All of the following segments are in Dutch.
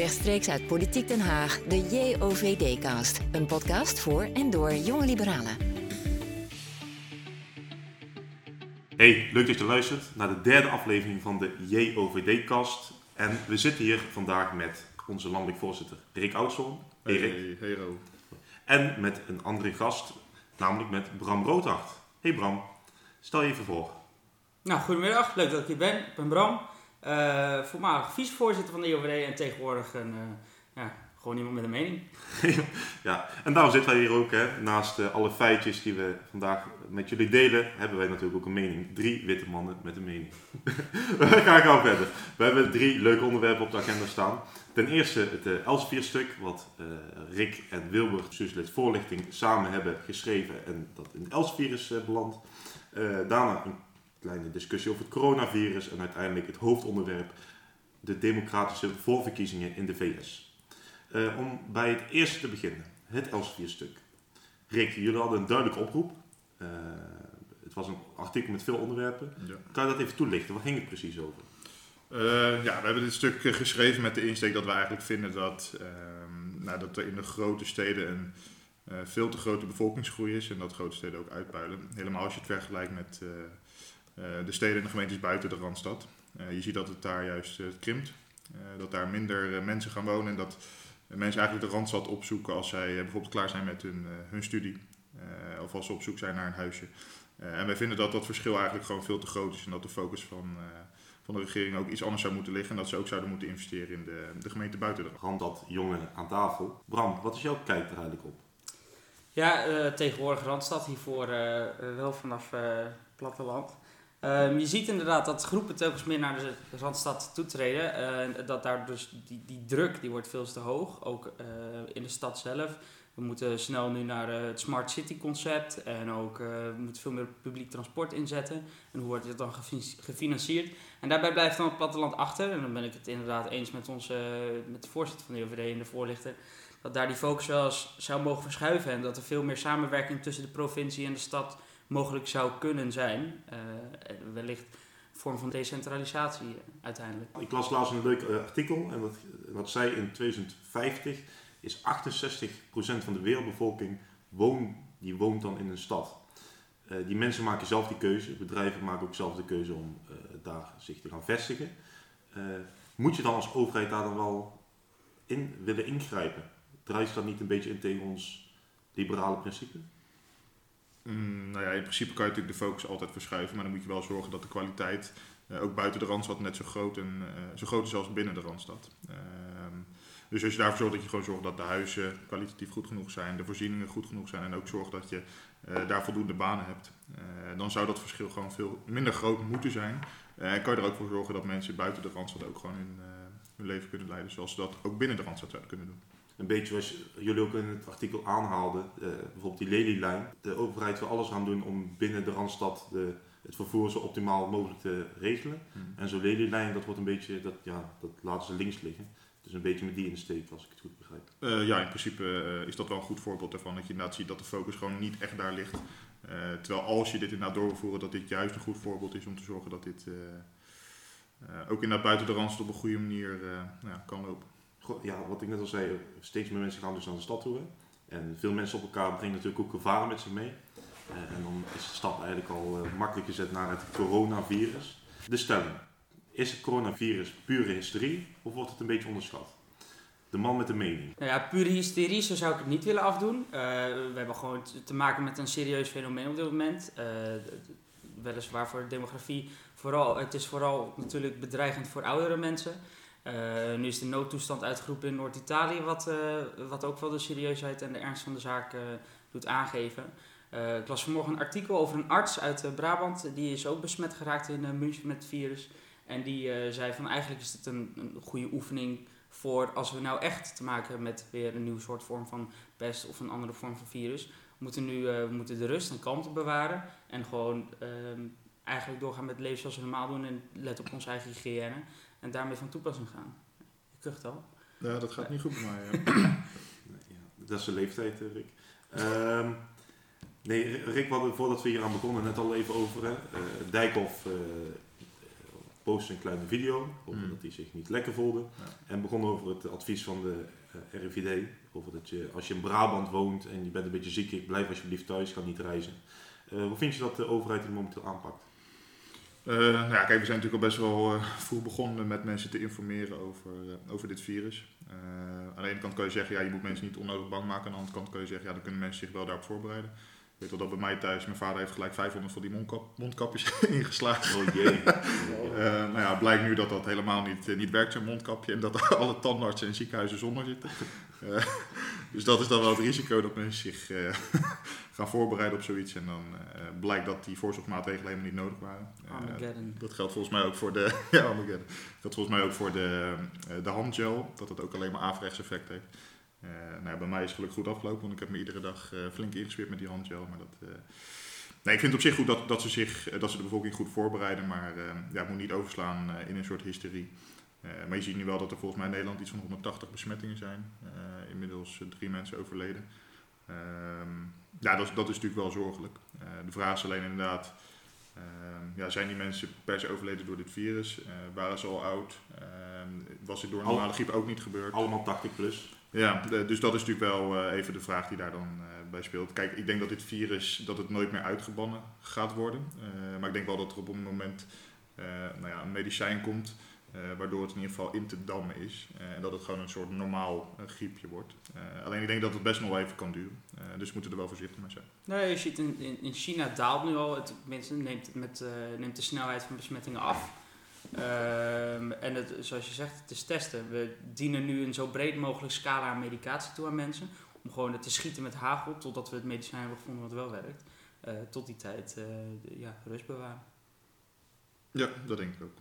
Rechtstreeks uit Politiek Den Haag, de JOVD-cast. Een podcast voor en door jonge liberalen. Hey, leuk dat je luistert naar de derde aflevering van de JOVD-cast. En we zitten hier vandaag met onze landelijk voorzitter Rick Oudshoorn. Hey, Rick. Hey, hey Ro. En met een andere gast, namelijk met Bram Roodhart. Hey Bram, stel je even voor. Nou, goedemiddag. Leuk dat ik hier ben. Ik ben Bram, eh, voormalig vicevoorzitter van de IOVD en tegenwoordig een, eh, ja, gewoon iemand met een mening. ja, en daarom zitten wij hier ook. Hè. Naast eh, alle feitjes die we vandaag met jullie delen, hebben wij natuurlijk ook een mening. Drie witte mannen met een mening. we gaan gauw verder. We hebben drie leuke onderwerpen op de agenda staan. Ten eerste het uh, Elsevier-stuk, wat uh, Rick en Wilbur, bestuurslid voorlichting, samen hebben geschreven en dat in Elsevier is uh, beland. daarna een kleine discussie over het coronavirus en uiteindelijk het hoofdonderwerp, de democratische voorverkiezingen in de VS. om bij het eerste te beginnen, het Elsevier-stuk. Rick, jullie hadden een duidelijke oproep. het was een artikel met veel onderwerpen. Ja. Kan je dat even toelichten? Waar ging het precies over? Uh, ja, we hebben dit stuk geschreven met de insteek dat we eigenlijk vinden dat, uh, nou, dat er in de grote steden een veel te grote bevolkingsgroei is en dat grote steden ook uitpuilen. Helemaal als je het vergelijkt met de steden en de gemeentes buiten de Randstad. je ziet dat het daar juist krimpt, dat daar minder mensen gaan wonen en dat mensen eigenlijk de Randstad opzoeken als zij bijvoorbeeld klaar zijn met hun, hun studie of als ze op zoek zijn naar een huisje. en wij vinden dat dat verschil eigenlijk gewoon veel te groot is en dat de focus van van de regering ook iets anders zou moeten liggen. En dat ze ook zouden moeten investeren in de, de gemeente buiten de Rand dat jongeren aan tafel. Bram, wat is jouw kijk er eigenlijk op? Ja, uh, tegenwoordig Randstad, hiervoor uh, wel vanaf uh, platteland. Ehm, je ziet inderdaad dat groepen telkens meer naar de Randstad toetreden. En dat daar dus die, die druk die wordt veel te hoog, ook in de stad zelf. We moeten snel nu naar uh, het Smart City concept en ook uh, we moeten veel meer publiek transport inzetten. En hoe wordt dit dan gefinancierd? En daarbij blijft dan het platteland achter. En dan ben ik het inderdaad eens met, onze, met de voorzitter van de OVD en de voorlichter. Dat daar die focus wel eens zou mogen verschuiven. En dat er veel meer samenwerking tussen de provincie en de stad mogelijk zou kunnen zijn. Uh, wellicht een vorm van decentralisatie uiteindelijk. Ik las laatst een leuk artikel en dat, dat zei in 2050 is 68% van de wereldbevolking woont, die woont dan in een stad. Die mensen maken zelf die keuze, bedrijven maken ook zelf de keuze om daar zich te gaan vestigen. Moet je dan als overheid daar dan wel in willen ingrijpen? Draait dat niet een beetje in tegen ons liberale principe? Mm, nou ja, in principe kan je natuurlijk de focus altijd verschuiven, maar dan moet je wel zorgen dat de kwaliteit ook buiten de Randstad net zo groot, en, zo groot is als binnen de Randstad. Ehm, dus als je daarvoor zorgt dat je gewoon zorgt dat de huizen kwalitatief goed genoeg zijn, de voorzieningen goed genoeg zijn en ook zorgt dat je uh, daar voldoende banen hebt, dan zou dat verschil gewoon veel minder groot moeten zijn. En kan je er ook voor zorgen dat mensen buiten de Randstad ook gewoon hun, hun leven kunnen leiden zoals ze dat ook binnen de Randstad zouden kunnen doen. Een beetje zoals jullie ook in het artikel aanhaalden, bijvoorbeeld die Lelylijn. De overheid wil alles gaan doen om binnen de Randstad de, het vervoer zo optimaal mogelijk te regelen. Hmm. En zo'n Lelylijn, dat wordt een beetje, dat, ja, dat laten ze links liggen. Dus een beetje met die insteek, als ik het goed begrijp. Uh, ja, in principe uh, is dat wel een goed voorbeeld daarvan. Dat je inderdaad ziet dat de focus gewoon niet echt daar ligt. Terwijl als je dit inderdaad door wil voeren, dat dit juist een goed voorbeeld is om te zorgen dat dit ook inderdaad buiten de randstad op een goede manier nou ja, kan lopen. Ja, wat ik net al zei, steeds meer mensen gaan dus naar de stad toe. En veel mensen op elkaar brengen natuurlijk ook gevaren met zich mee. en dan is de stap eigenlijk al makkelijk gezet naar het coronavirus. De stelling. Is het coronavirus pure hysterie of wordt het een beetje onderschat? De man met de mening. Nou ja, pure hysterie, zo zou ik het niet willen afdoen. Uh, we hebben gewoon te maken met een serieus fenomeen op dit moment. Uh, weliswaar voor de demografie. Vooral, het is vooral natuurlijk bedreigend voor oudere mensen. Uh, nu is de noodtoestand uitgeroepen in Noord-Italië, wat, wat ook wel de serieusheid en de ernst van de zaak doet aangeven. ik las vanmorgen een artikel over een arts uit Brabant. Die is ook besmet geraakt in München met het virus. En die zei van eigenlijk is het een, een, goede oefening voor als we nou echt te maken hebben met weer een nieuwe soort vorm van pest of een andere vorm van virus. We moeten nu moeten de rust en kalmte bewaren en gewoon uh, eigenlijk doorgaan met het leven zoals we normaal doen en let op onze eigen hygiëne en daarmee van toepassing gaan. Je kucht al. Ja, dat gaat niet goed bij mij. nee, ja, dat is de leeftijd, Rick. Um, nee, Rick, we hadden voordat we hier aan begonnen net al even over. Hè, Dijkhoff postte een kleine video over Mm. dat hij zich niet lekker voelde. Ja. En begon over het advies van de eh, RIVD. Over dat je, als je in Brabant woont en je bent een beetje ziek, blijf alsjeblieft thuis, ga niet reizen. Eh, hoe vind je dat de overheid het momenteel aanpakt? Eh, nou ja, kijk, we zijn natuurlijk al best wel eh, vroeg begonnen met mensen te informeren over, eh, over dit virus. Aan de ene kant kan je zeggen, ja, je moet mensen niet onnodig bang maken. Aan de andere kant kan je zeggen, ja, dan kunnen mensen zich wel daarop voorbereiden. Ik weet wel dat bij mij thuis, mijn vader heeft gelijk 500 van die mondkap, mondkapjes ingeslagen. Oh jee. Eh, nou ja, blijkt nu dat dat helemaal niet, eh, niet werkt, zo'n mondkapje. En dat alle tandartsen en ziekenhuizen zonder zitten. Eh, dus dat is dan wel het risico dat mensen zich eh, gaan voorbereiden op zoiets. En dan eh, blijkt dat die voorzorgsmaatregelen helemaal niet nodig waren. Eh, Armageddon. dat geldt volgens mij ook voor de, ja, Armageddon. Dat geldt volgens mij ook voor de, eh, de handgel, dat het ook alleen maar averechts effect heeft. Eh, nou bij mij is het gelukkig goed afgelopen, want ik heb me iedere dag eh, flink ingesmeerd met die handgel. Maar dat, eh, nee, ik vind het op zich goed dat, dat, ze zich, dat ze de bevolking goed voorbereiden, maar ja, het moet niet overslaan in een soort hysterie. Maar je ziet nu wel dat er volgens mij in Nederland iets van 180 besmettingen zijn. Inmiddels drie mensen overleden. Ehm, ja, dat, is- dat is natuurlijk wel zorgelijk. De vraag is alleen inderdaad, ehm, ja, zijn die mensen per se overleden door dit virus? Waren ze al oud? Ehm, was dit door een Al- normale griep ook niet gebeurd? Allemaal 80 plus. Ja, de- dus dat is natuurlijk wel eh, even de vraag die daar dan eh, bij speelt. Kijk, ik denk dat dit virus dat het nooit meer uitgebannen gaat worden. Eh, maar ik denk wel dat er op een moment eh, nou ja, een medicijn komt. eh, waardoor het in ieder geval in te dammen is. eh, en dat het gewoon een soort normaal eh, griepje wordt. Eh, alleen ik denk dat het best nog wel even kan duren. Eh, dus we moeten er wel voorzichtig mee zijn. Nee, je ziet in, in, in China daalt nu al, het, mensen neemt, met, eh, neemt de snelheid van besmettingen af. Ehm, en het, zoals je zegt, het is testen. We dienen nu een zo breed mogelijk scala aan medicatie toe aan mensen. Om gewoon het te schieten met hagel totdat we het medicijn hebben gevonden wat wel werkt. Eh, tot die tijd eh, de- ja, rust bewaren. Ja, dat denk ik ook.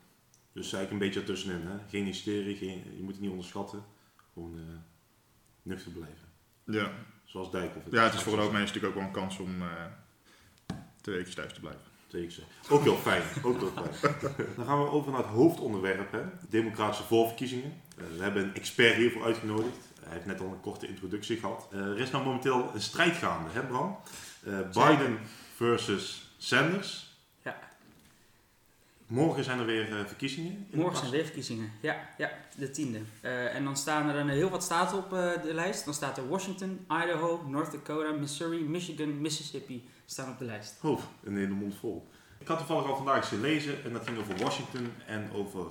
Dus eigenlijk een beetje ertussenin. Hè? Geen hysterie, geen, je moet het niet onderschatten. Gewoon eh, nuchter blijven. Ja. Zoals Dijkhoff. ja, het is voor een hoop mensen natuurlijk ook wel een kans om eh twee weken thuis te blijven. Ook heel fijn. Ook heel fijn. Dan gaan we over naar het hoofdonderwerp. Hè? Democratische voorverkiezingen. Eh, we hebben een expert hiervoor uitgenodigd. Hij heeft net al een korte introductie gehad. Eh, er is nou momenteel een strijd gaande, hè Bram? Eh, Biden versus Sanders. Ja. Morgen zijn er weer verkiezingen. Morgen zijn weer verkiezingen. Ja, ja de tiende. Eh, en dan staan er een, heel wat staten op eh, de lijst. Dan staat er Washington, Idaho, North Dakota, Missouri, Michigan, Mississippi staan op de lijst. Oh, een hele mond vol. Ik had toevallig al vandaag eens gelezen en dat ging over Washington en over.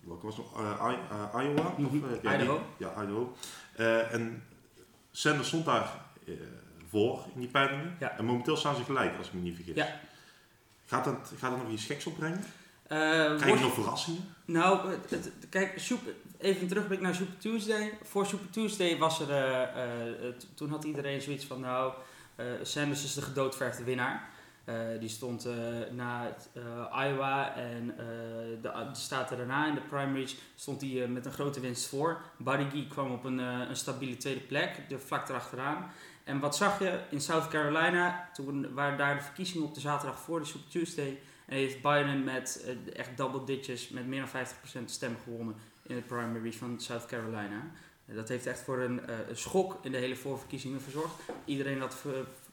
Welke was het nog? I- eh, Iowa? Mhm. eh, ja, Idaho. die- ja, Idaho. En Sanders stond daar voor in die peilingen. Ja. En momenteel staan ze gelijk, als ik me niet vergis. Ja. Gaat, dat, gaat dat nog iets geks opbrengen? Krijg je nog verrassingen? Nou, het, het- kijk, Super, even terugblik naar Super Tuesday. Voor Super Tuesday was er, toen had iedereen zoiets van, nou, Sanders is de gedoodverfde winnaar. Eh, die stond eh, na het, eh, Iowa en eh, de, staten daarna in de primaries stond hij eh, met een grote winst voor. Guy kwam op een, eh, een stabiele tweede plek, de vlak erachteraan. En wat zag je in South Carolina? Toen waren daar de verkiezingen op de zaterdag voor de Super Tuesday. En heeft Biden met eh, echt double digits, met meer dan 50% stem gewonnen in de primary van South Carolina. Dat heeft echt voor een, eh, een schok in de hele voorverkiezingen verzorgd. Iedereen had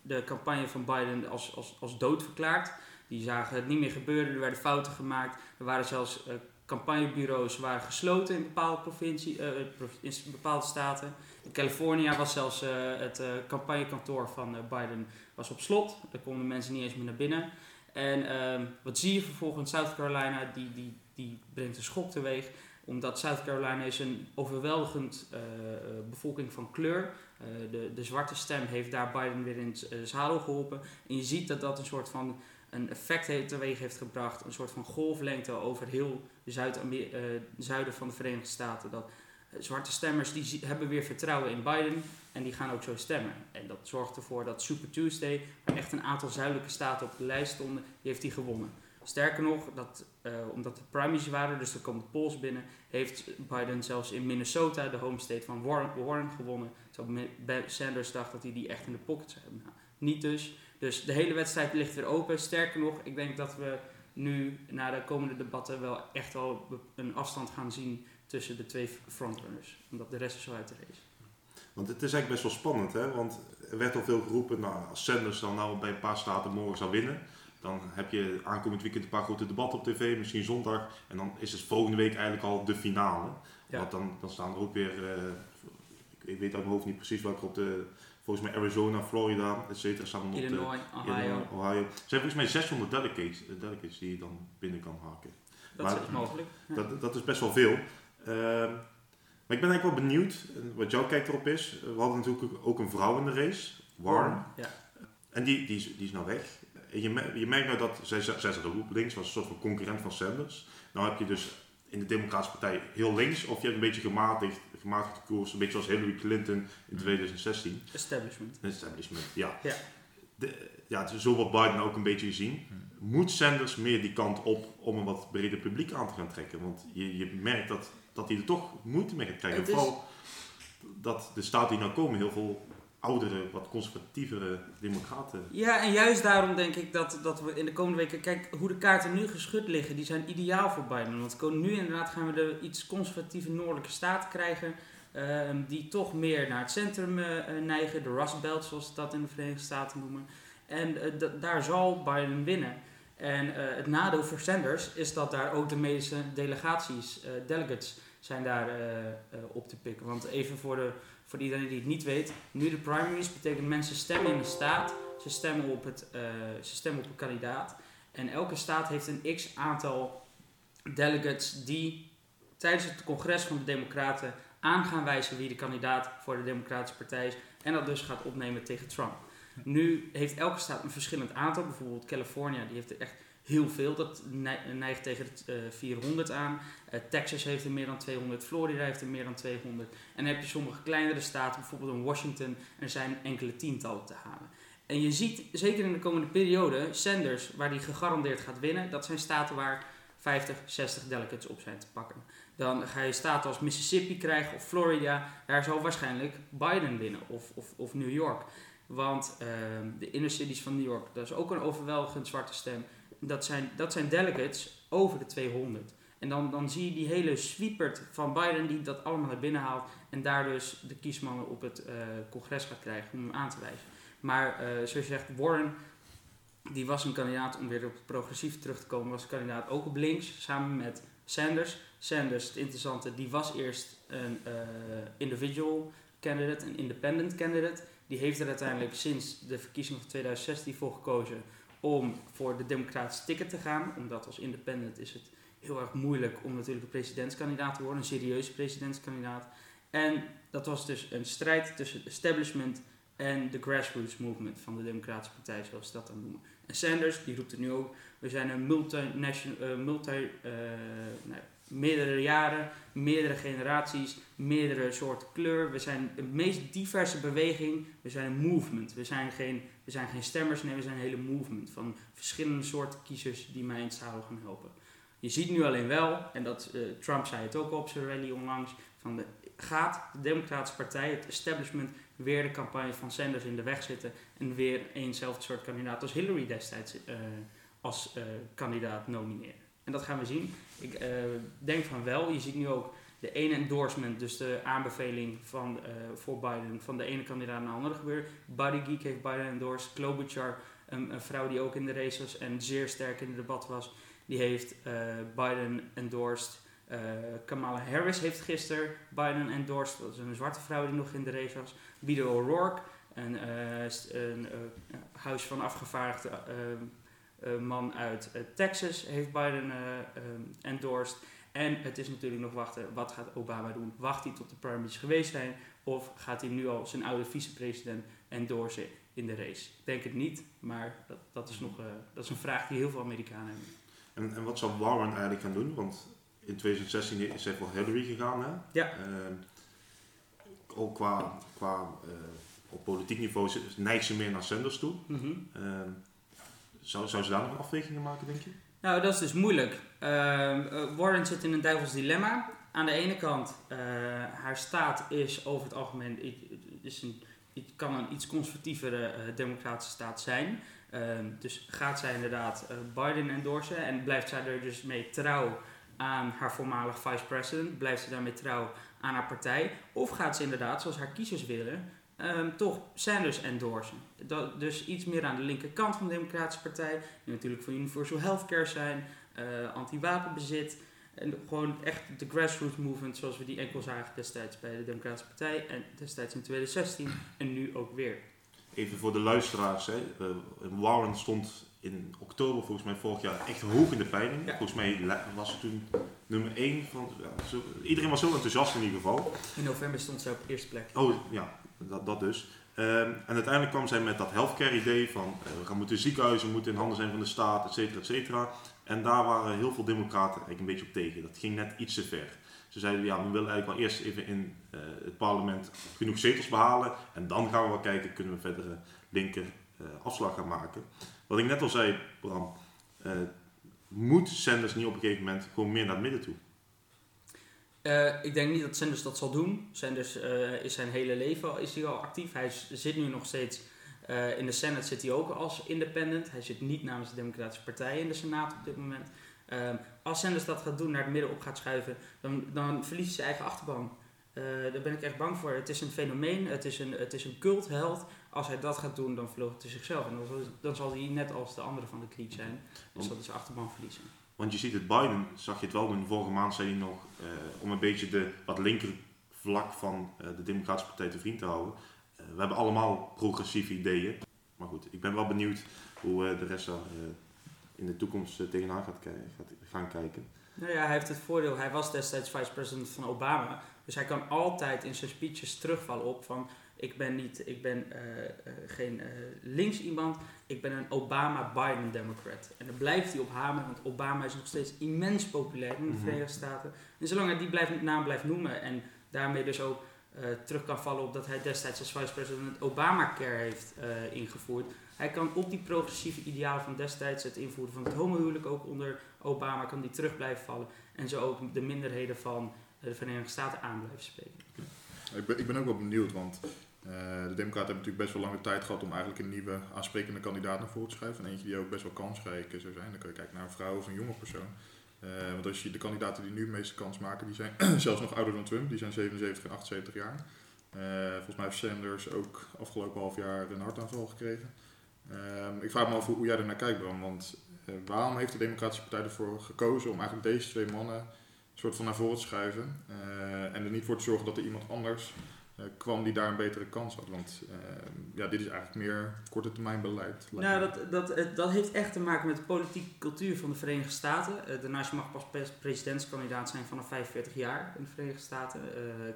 de campagne van Biden als, als, als dood verklaard. Die zagen het niet meer gebeuren, er werden fouten gemaakt. Er waren zelfs eh, campagnebureaus waren gesloten in bepaalde, provincie, eh, in bepaalde staten. In Californië was zelfs het campagnekantoor van Biden was op slot. Daar konden mensen niet eens meer naar binnen. En ehm, wat zie je vervolgens? South Carolina die, die, die brengt een schok teweeg. Omdat South Carolina is een overweldigend eh, eh, bevolking van kleur. Eh, de, de zwarte stem heeft daar Biden weer in het zadel geholpen. En je ziet dat dat een soort van een effect heeft, teweeg heeft gebracht. Een soort van golflengte over heel Zuid zuiden van de Verenigde Staten. Dat zwarte stemmers die hebben weer vertrouwen in Biden. En die gaan ook zo stemmen. En dat zorgt ervoor dat Super Tuesday, waar echt een aantal zuidelijke staten op de lijst stonden, die heeft hij gewonnen. Sterker nog, dat, eh, omdat de primaries waren, dus er komen polls binnen, heeft Biden zelfs in Minnesota, de home state van Warren, Warren gewonnen. Terwijl Sanders dacht dat hij die echt in de pocket zou hebben. Nou, niet dus. Dus de hele wedstrijd ligt weer open. Sterker nog, ik denk dat we nu na de komende debatten wel echt wel een afstand gaan zien tussen de twee frontrunners. Omdat de rest is zo uit de race. Want het is eigenlijk best wel spannend, hè? Want er werd al veel geroepen, nou, als Sanders dan nou bij een paar staten morgen zou winnen, Dan heb je aankomend weekend een paar grote debatten op tv, misschien zondag. En dan is het volgende week eigenlijk al de finale. Ja. Want dan, dan staan er ook weer, eh, ik, weet uit mijn hoofd niet precies welke op de, volgens mij Arizona, Florida, et cetera, staan dan op de, Illinois, Ohio. Illinois, Ohio. Er zijn volgens mij 600 delegates, delegates die je dan binnen kan haken. Dat Maar- is mogelijk. Ja. Dat, dat is best wel veel. Ehm, maar ik ben eigenlijk wel benieuwd eh, wat jouw kijk erop is. We hadden natuurlijk ook een vrouw in de race, Warren. Ja. En die, die, is, die is nou weg. En je, mer- je merkt nou dat, zij, zij zat ook op links, was een soort van concurrent van Sanders. Nou heb je dus in de Democratische Partij heel links, of je hebt een beetje gematigd, gematigd koers, een beetje zoals Hillary Clinton in 2016. Establishment. Een establishment, ja. Ja. De, ja, is zo wordt Biden ook een beetje gezien. Moet Sanders meer die kant op om een wat breder publiek aan te gaan trekken? Want je, je merkt dat, dat hij er toch moeite mee gaat krijgen. Vooral dat de staten die nou komen heel veel oudere, wat conservatievere democraten. Ja, en juist daarom denk ik dat, dat we in de komende weken... Kijk, hoe de kaarten nu geschud liggen, die zijn ideaal voor Biden. Want nu inderdaad gaan we de iets conservatieve noordelijke staten krijgen... ehm, die toch meer naar het centrum eh, eh, neigen. De Rust Belt, zoals ze dat in de Verenigde Staten noemen. En eh, da- daar zal Biden winnen. En het nadeel voor Sanders is dat daar ook de meeste delegaties, delegates, zijn daar op te pikken. Want even voor, de, voor iedereen die het niet weet, nu de primaries betekent mensen stemmen in de staat. Ze stemmen op, het, eh, ze stemmen op een kandidaat. En elke staat heeft een x aantal delegates die tijdens het congres van de Democraten aan gaan wijzen wie de kandidaat voor de Democratische Partij is. En dat dus gaat opnemen tegen Trump. Nu heeft elke staat een verschillend aantal. Bijvoorbeeld California, die heeft er echt heel veel. Dat nei- neigt tegen de eh, 400 aan. Eh, Texas heeft er meer dan 200. Florida heeft er meer dan 200. En dan heb je sommige kleinere staten, bijvoorbeeld in Washington. Er zijn enkele tientallen te halen. En je ziet, zeker in de komende periode, Sanders, waar die gegarandeerd gaat winnen, dat zijn staten waar 50, 60 delegates op zijn te pakken. Dan ga je staten als Mississippi krijgen of Florida. Daar zal waarschijnlijk Biden winnen of, of, of New York. Want ehm, de inner cities van New York, dat is ook een overweldigend zwarte stem. Dat zijn, dat zijn delegates over de 200. En dan, dan zie je die hele sweepert van Biden die dat allemaal naar binnen haalt. En daar dus de kiesmannen op het eh, congres gaat krijgen om hem aan te wijzen. Maar eh, zoals je zegt, Warren, die was een kandidaat om weer op progressief terug te komen, was een kandidaat ook op links, samen met Sanders. Sanders, het interessante, die was eerst een eh, individual candidate, een independent candidate. Die heeft er uiteindelijk sinds de verkiezingen van 2016 voor gekozen om voor de democratische ticket te gaan. Omdat als independent is het heel erg moeilijk om natuurlijk een presidentskandidaat te worden, een serieuze presidentskandidaat. En dat was dus een strijd tussen het establishment en de grassroots movement van de Democratische Partij, zoals ze dat dan noemen. En Sanders, die roept het nu ook, we zijn een multinational, eh, multi, eh, nou, meerdere jaren, meerdere generaties, meerdere soorten kleur. We zijn de meest diverse beweging, we zijn een movement. We zijn geen, we zijn geen stemmers, nee, we zijn een hele movement van verschillende soorten kiezers die mij in het zadel gaan helpen. Je ziet nu alleen wel, en dat, eh, Trump zei het ook op zijn rally onlangs, van de, gaat de Democratische Partij, het establishment, weer de campagne van Sanders in de weg zitten en weer eenzelfde soort kandidaat als Hillary destijds eh, als eh, kandidaat nomineren. En dat gaan we zien. Ik denk van wel. Je ziet nu ook de ene endorsement, dus de aanbeveling van, eh, voor Biden van de ene kandidaat naar de andere gebeuren. Buddy Geek heeft Biden endorsed. Klobuchar, een, een vrouw die ook in de race was en zeer sterk in het debat was, die heeft eh, Biden endorsed. Eh, Kamala Harris heeft gisteren Biden endorsed. Dat is een zwarte vrouw die nog in de race was. Beto O'Rourke, een, een huis van afgevaardigde man uit Texas, heeft Biden endorsed. En het is natuurlijk nog wachten, wat gaat Obama doen? Wacht hij tot de primaries geweest zijn? Of gaat hij nu al zijn oude vicepresident endorsen in de race? Ik denk het niet, maar dat, dat, is, nog, eh, dat is een vraag die heel veel Amerikanen hebben. En, en wat zou Warren eigenlijk gaan doen? Want in 2016 is hij voor Hillary gegaan. Hè? Ja. Ehm, ook qua, qua eh, op politiek niveau neigt ze meer naar Sanders toe. Ehm, zou, zou ze daar nog afwegingen maken, denk je? Nou, dat is dus moeilijk. Ehm, eh, Warren zit in een duivels dilemma. Aan de ene kant, eh, haar staat is over het algemeen is een, kan een iets conservatievere eh, democratische staat zijn. Ehm, dus gaat zij inderdaad Biden endorsen en blijft zij er dus mee trouw aan haar voormalig vice-president? Blijft ze daarmee trouw aan haar partij? Of gaat ze inderdaad, zoals haar kiezers willen, ehm, toch Sanders endorsen. Dat, dus iets meer aan de linkerkant van de Democratische Partij. Die natuurlijk voor universal healthcare zijn, uh, anti-wapenbezit. En gewoon echt de grassroots movement zoals we die enkel zagen destijds bij de Democratische Partij. En destijds in 2016 en nu ook weer. Even voor de luisteraars. Hè. Uh, Warren stond in oktober volgens mij vorig jaar echt hoog in de peiling. Volgens mij was het toen nummer 1 van... Ja, zo, iedereen was zo enthousiast in ieder geval. In november stond ze op eerste plek. Oh ja, dat, dat dus. Um, en uiteindelijk kwam zij met dat healthcare idee van uh, we gaan moeten ziekenhuizen moeten in handen zijn van de staat, et cetera, et cetera. En daar waren heel veel democraten eigenlijk een beetje op tegen. Dat ging net iets te ver. Ze zeiden ja, we willen eigenlijk wel eerst even in uh, het parlement genoeg zetels behalen. En dan gaan we wel kijken, kunnen we verder linker uh, afslag gaan maken. Wat ik net al zei, Bram, moet Sanders niet op een gegeven moment gewoon meer naar het midden toe? Uh, ik denk niet dat Sanders dat zal doen. Sanders uh, is zijn hele leven al, is hij al actief. Hij is, zit nu nog steeds in de Senate zit hij ook als independent. Hij zit niet namens de Democratische Partij in de Senaat op dit moment. als Sanders dat gaat doen, naar het midden op gaat schuiven, dan, dan verliest hij zijn eigen achterban. daar ben ik echt bang voor. Het is een fenomeen, het is een, het is een cultheld als hij dat gaat doen, dan verloopt hij zichzelf. En dan zal, dan zal hij net als de andere van de kliek zijn. Dus zal hij zijn achterban verliezen. Want je ziet het Biden, zag je het wel doen. Vorige maand zei hij nog, uh, om een beetje de wat linker vlak van uh, de Democratische Partij te vriend te houden. Uh, we hebben allemaal progressieve ideeën. Maar goed, ik ben wel benieuwd hoe de rest daar in de toekomst tegenaan gaat, gaat, gaan kijken. Nou ja, hij heeft het voordeel, hij was destijds vice-president van Obama. Dus hij kan altijd in zijn speeches terugvallen op van ik ben, niet, ik ben uh, uh, geen uh, links iemand, ik ben een Obama-Biden-democrat. En daar blijft hij op hameren, want Obama is nog steeds immens populair in de mm-hmm. Verenigde Staten. En zolang hij die blijft, naam blijft noemen en daarmee dus ook terug kan vallen op dat hij destijds als vice-president Obamacare heeft ingevoerd. Hij kan op die progressieve idealen van destijds, het invoeren van het homohuwelijk ook onder Obama, kan die terug blijven vallen. En zo ook de minderheden van de Verenigde Staten aan blijven spreken. Ik ben, ik ben ook wel benieuwd, want uh, de Democraten hebben natuurlijk best wel lange tijd gehad om eigenlijk een nieuwe aansprekende kandidaat naar voren te schuiven. En eentje die ook best wel kansrijk zou zijn. Dan kun je kijken naar een vrouw of een jonge persoon. Uh, want als je de kandidaten die nu de meeste kans maken, die zijn zelfs nog ouder dan Trump. Die zijn 77 en 78 jaar. Uh, volgens mij heeft Sanders ook afgelopen half jaar een hartaanval gekregen. Ehm, ik vraag me af hoe jij er naar kijkt, Bram. Want waarom heeft de Democratische Partij ervoor gekozen om eigenlijk deze twee mannen soort van naar voren schuiven? en er niet voor te zorgen dat er iemand anders uh, kwam die daar een betere kans had. Want uh, ja, dit is eigenlijk meer korte termijn beleid. Nou, dat, dat, dat heeft echt te maken met de politieke cultuur van de Verenigde Staten. Uh, daarnaast mag pas presidentskandidaat zijn vanaf 45 jaar in de Verenigde Staten.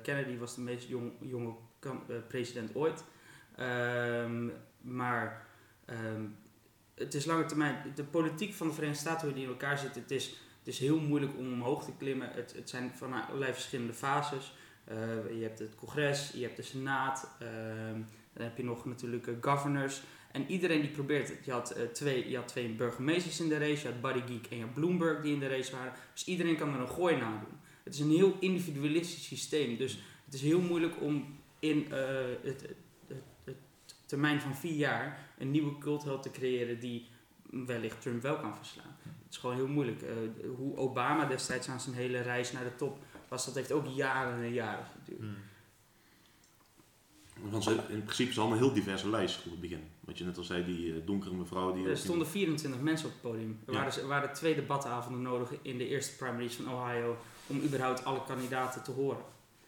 Kennedy was de meest jong, jonge president ooit. Um, maar um, het is lange termijn. De politiek van de Verenigde Staten, hoe die in elkaar zit, het is, het is heel moeilijk om omhoog te klimmen. Het, het zijn van allerlei verschillende fases. Uh, je hebt het congres, je hebt de senaat, uh, dan heb je nog natuurlijk uh, governors. En iedereen die probeert het. Je had, twee, je had twee burgemeesters in de race, je had Buddy Geek en je had Bloomberg die in de race waren. Dus iedereen kan er een gooi na doen. Het is een heel individualistisch systeem. Dus het is heel moeilijk om in het, termijn van vier jaar een nieuwe cultheld te creëren die wellicht Trump wel kan verslaan. Het is gewoon heel moeilijk. hoe Obama destijds aan zijn hele reis naar de top was dat heeft ook jaren en jaren geduurd. Hmm. Want in principe is het allemaal een heel diverse lijst voor het begin. Wat je net al zei, die uh, donkere mevrouw. Die er stonden 24 mensen op het podium. Er, waren, er waren twee debatavonden nodig in de eerste primaries van Ohio om überhaupt alle kandidaten te horen.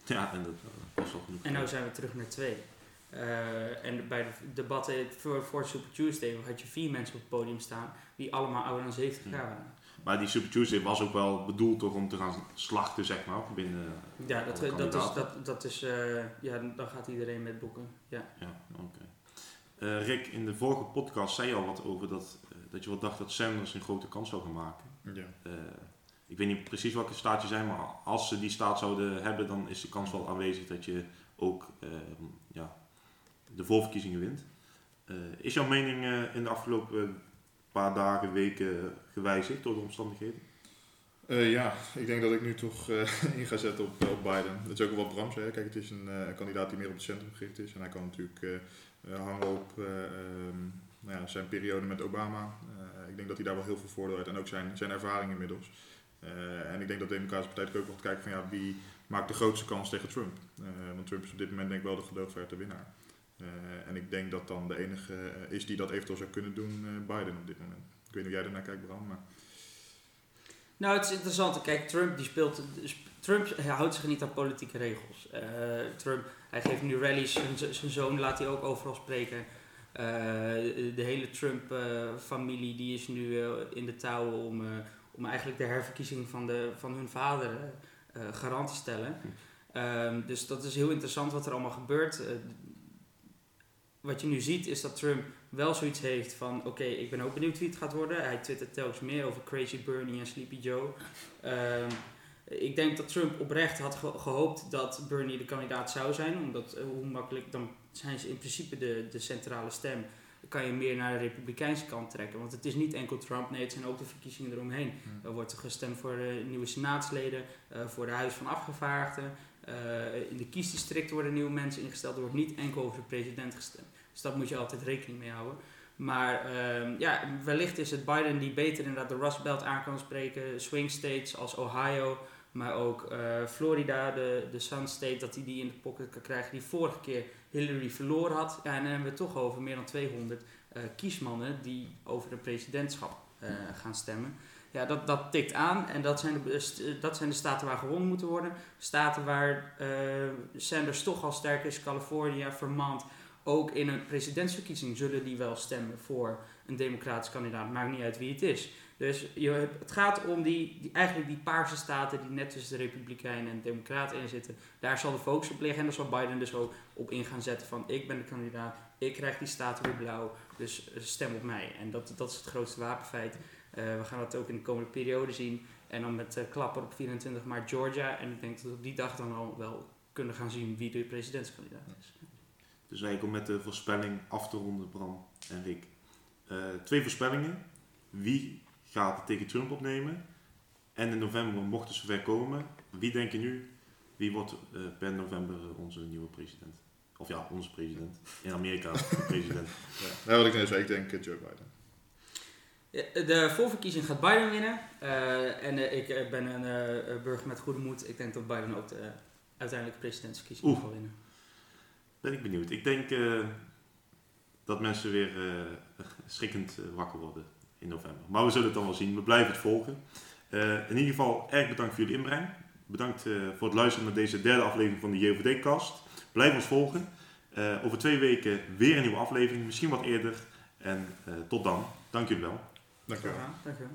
Ja, en dat was wel genoeg. En nu zijn we terug naar twee. Uh, en bij de debatten voor, voor Super Tuesday had je vier mensen op het podium staan die allemaal ouder dan 70 jaar waren. Maar die Super Tuesday was ook wel bedoeld toch om te gaan slachten, zeg maar, binnen Ja, dat, dat is, dat, dat is uh, ja, dan gaat iedereen met boeken. Ja, ja oké. Okay. Uh, Rick, in de vorige podcast zei je al wat over dat, uh, dat je wel dacht dat Sanders een grote kans zou gaan maken. Ja. ik weet niet precies welke staat je zijn, maar als ze die staat zouden hebben, dan is de kans wel aanwezig dat je ook ja, de voorverkiezingen wint. is jouw mening in de afgelopen paar dagen, weken gewijzigd door de omstandigheden? Uh, ja, ik denk dat ik nu toch uh, in ga zetten op, op Biden. Dat is ook wel wat Bram zei. Kijk, het is een, kandidaat die meer op het centrum gericht is. En hij kan natuurlijk hangen op um, nou ja, zijn periode met Obama. ik denk dat hij daar wel heel veel voordeel uit. En ook zijn, zijn ervaring inmiddels. en ik denk dat de Democratische Partij ook wel kijken van ja, wie maakt de grootste kans tegen Trump. want Trump is op dit moment denk ik wel de gedoogverde winnaar. Eh, en ik denk dat dan de enige eh, is die dat eventueel zou kunnen doen, eh, Biden op dit moment. Ik weet niet hoe jij ernaar kijkt, Bram, maar... Nou, het is interessant. Kijk, Trump die speelt. Trump houdt zich niet aan politieke regels. Eh, Trump, hij geeft nu rallies. Zijn, zoon laat hij ook overal spreken. Eh, de hele Trump-familie die is nu eh, in de touwen om, eh, om eigenlijk de herverkiezing van, de, van hun vader garant te stellen. Ehm, dus dat is heel interessant wat er allemaal gebeurt. Wat je nu ziet is dat Trump wel zoiets heeft van... oké, ik ben ook benieuwd wie het gaat worden. Hij twittert telkens meer over Crazy Bernie en Sleepy Joe. Ehm, ik denk dat Trump oprecht had ge- gehoopt dat Bernie de kandidaat zou zijn. Omdat eh, hoe makkelijk, dan zijn ze in principe de, de centrale stem. Dan kan je meer naar de republikeinse kant trekken. Want het is niet enkel Trump, nee, het zijn ook de verkiezingen eromheen. Er wordt gestemd voor eh, nieuwe senaatsleden, eh, voor de Huis van Afgevaardigden. Eh, in de kiesdistricten worden nieuwe mensen ingesteld. Er wordt niet enkel over de president gestemd. Dus dat moet je altijd rekening mee houden. Maar ehm, ja, wellicht is het Biden die beter inderdaad de Rust Belt aan kan spreken. Swing states als Ohio, maar ook eh, Florida, de, de Sun State, dat hij die in de pocket kan krijgen. Die vorige keer Hillary verloren had. Ja, en dan hebben we het toch over meer dan 200 eh, kiesmannen die over een presidentschap gaan stemmen. Ja, dat, dat tikt aan en dat zijn, de, st- dat zijn de staten waar gewonnen moeten worden. Staten waar eh, Sanders toch al sterk is, Californië, Vermont. Ook in een presidentsverkiezing zullen die wel stemmen voor een democratisch kandidaat. Maakt niet uit wie het is. Dus je, het gaat om die, die, eigenlijk die paarse staten die net tussen de Republikeinen en de Democraten in zitten. Daar zal de focus op liggen en daar zal Biden dus ook op in gaan zetten van ik ben de kandidaat, ik krijg die staten weer blauw, dus eh, stem op mij. En dat, dat is het grootste wapenfeit. Eh, we gaan dat ook in de komende periode zien. En dan met klapper op 24 maart Georgia. En ik denk dat we op die dag dan al wel kunnen gaan zien wie de presidentskandidaat is. Dus eigenlijk om met de voorspelling af te ronden, Bram en Rick. Eh, twee voorspellingen. Wie gaat het tegen Trump opnemen? En in november, mocht het zover komen, wie denken nu, wie wordt eh, per november onze nieuwe president? Of ja, onze president. In Amerika, de president. Ja. Nou, wat ik net zei, ik denk Joe Biden. Ja, De voorverkiezing gaat Biden winnen. Eh, en eh, ik eh, ben een eh, burger met goede moed. Ik denk dat Biden ook de uiteindelijke presidentsverkiezing zal winnen. Ben ik benieuwd. Ik denk eh, dat mensen weer eh, schrikkend eh, wakker worden in november. Maar we zullen het dan wel zien. We blijven het volgen. Eh, in ieder geval erg bedankt voor jullie inbreng. Bedankt eh, voor het luisteren naar deze derde aflevering van de JOVD-cast. Blijf ons volgen. Eh, over twee weken weer een nieuwe aflevering. Misschien wat eerder. En eh, tot dan. Dank jullie wel. Dank je wel. Ja, dank je.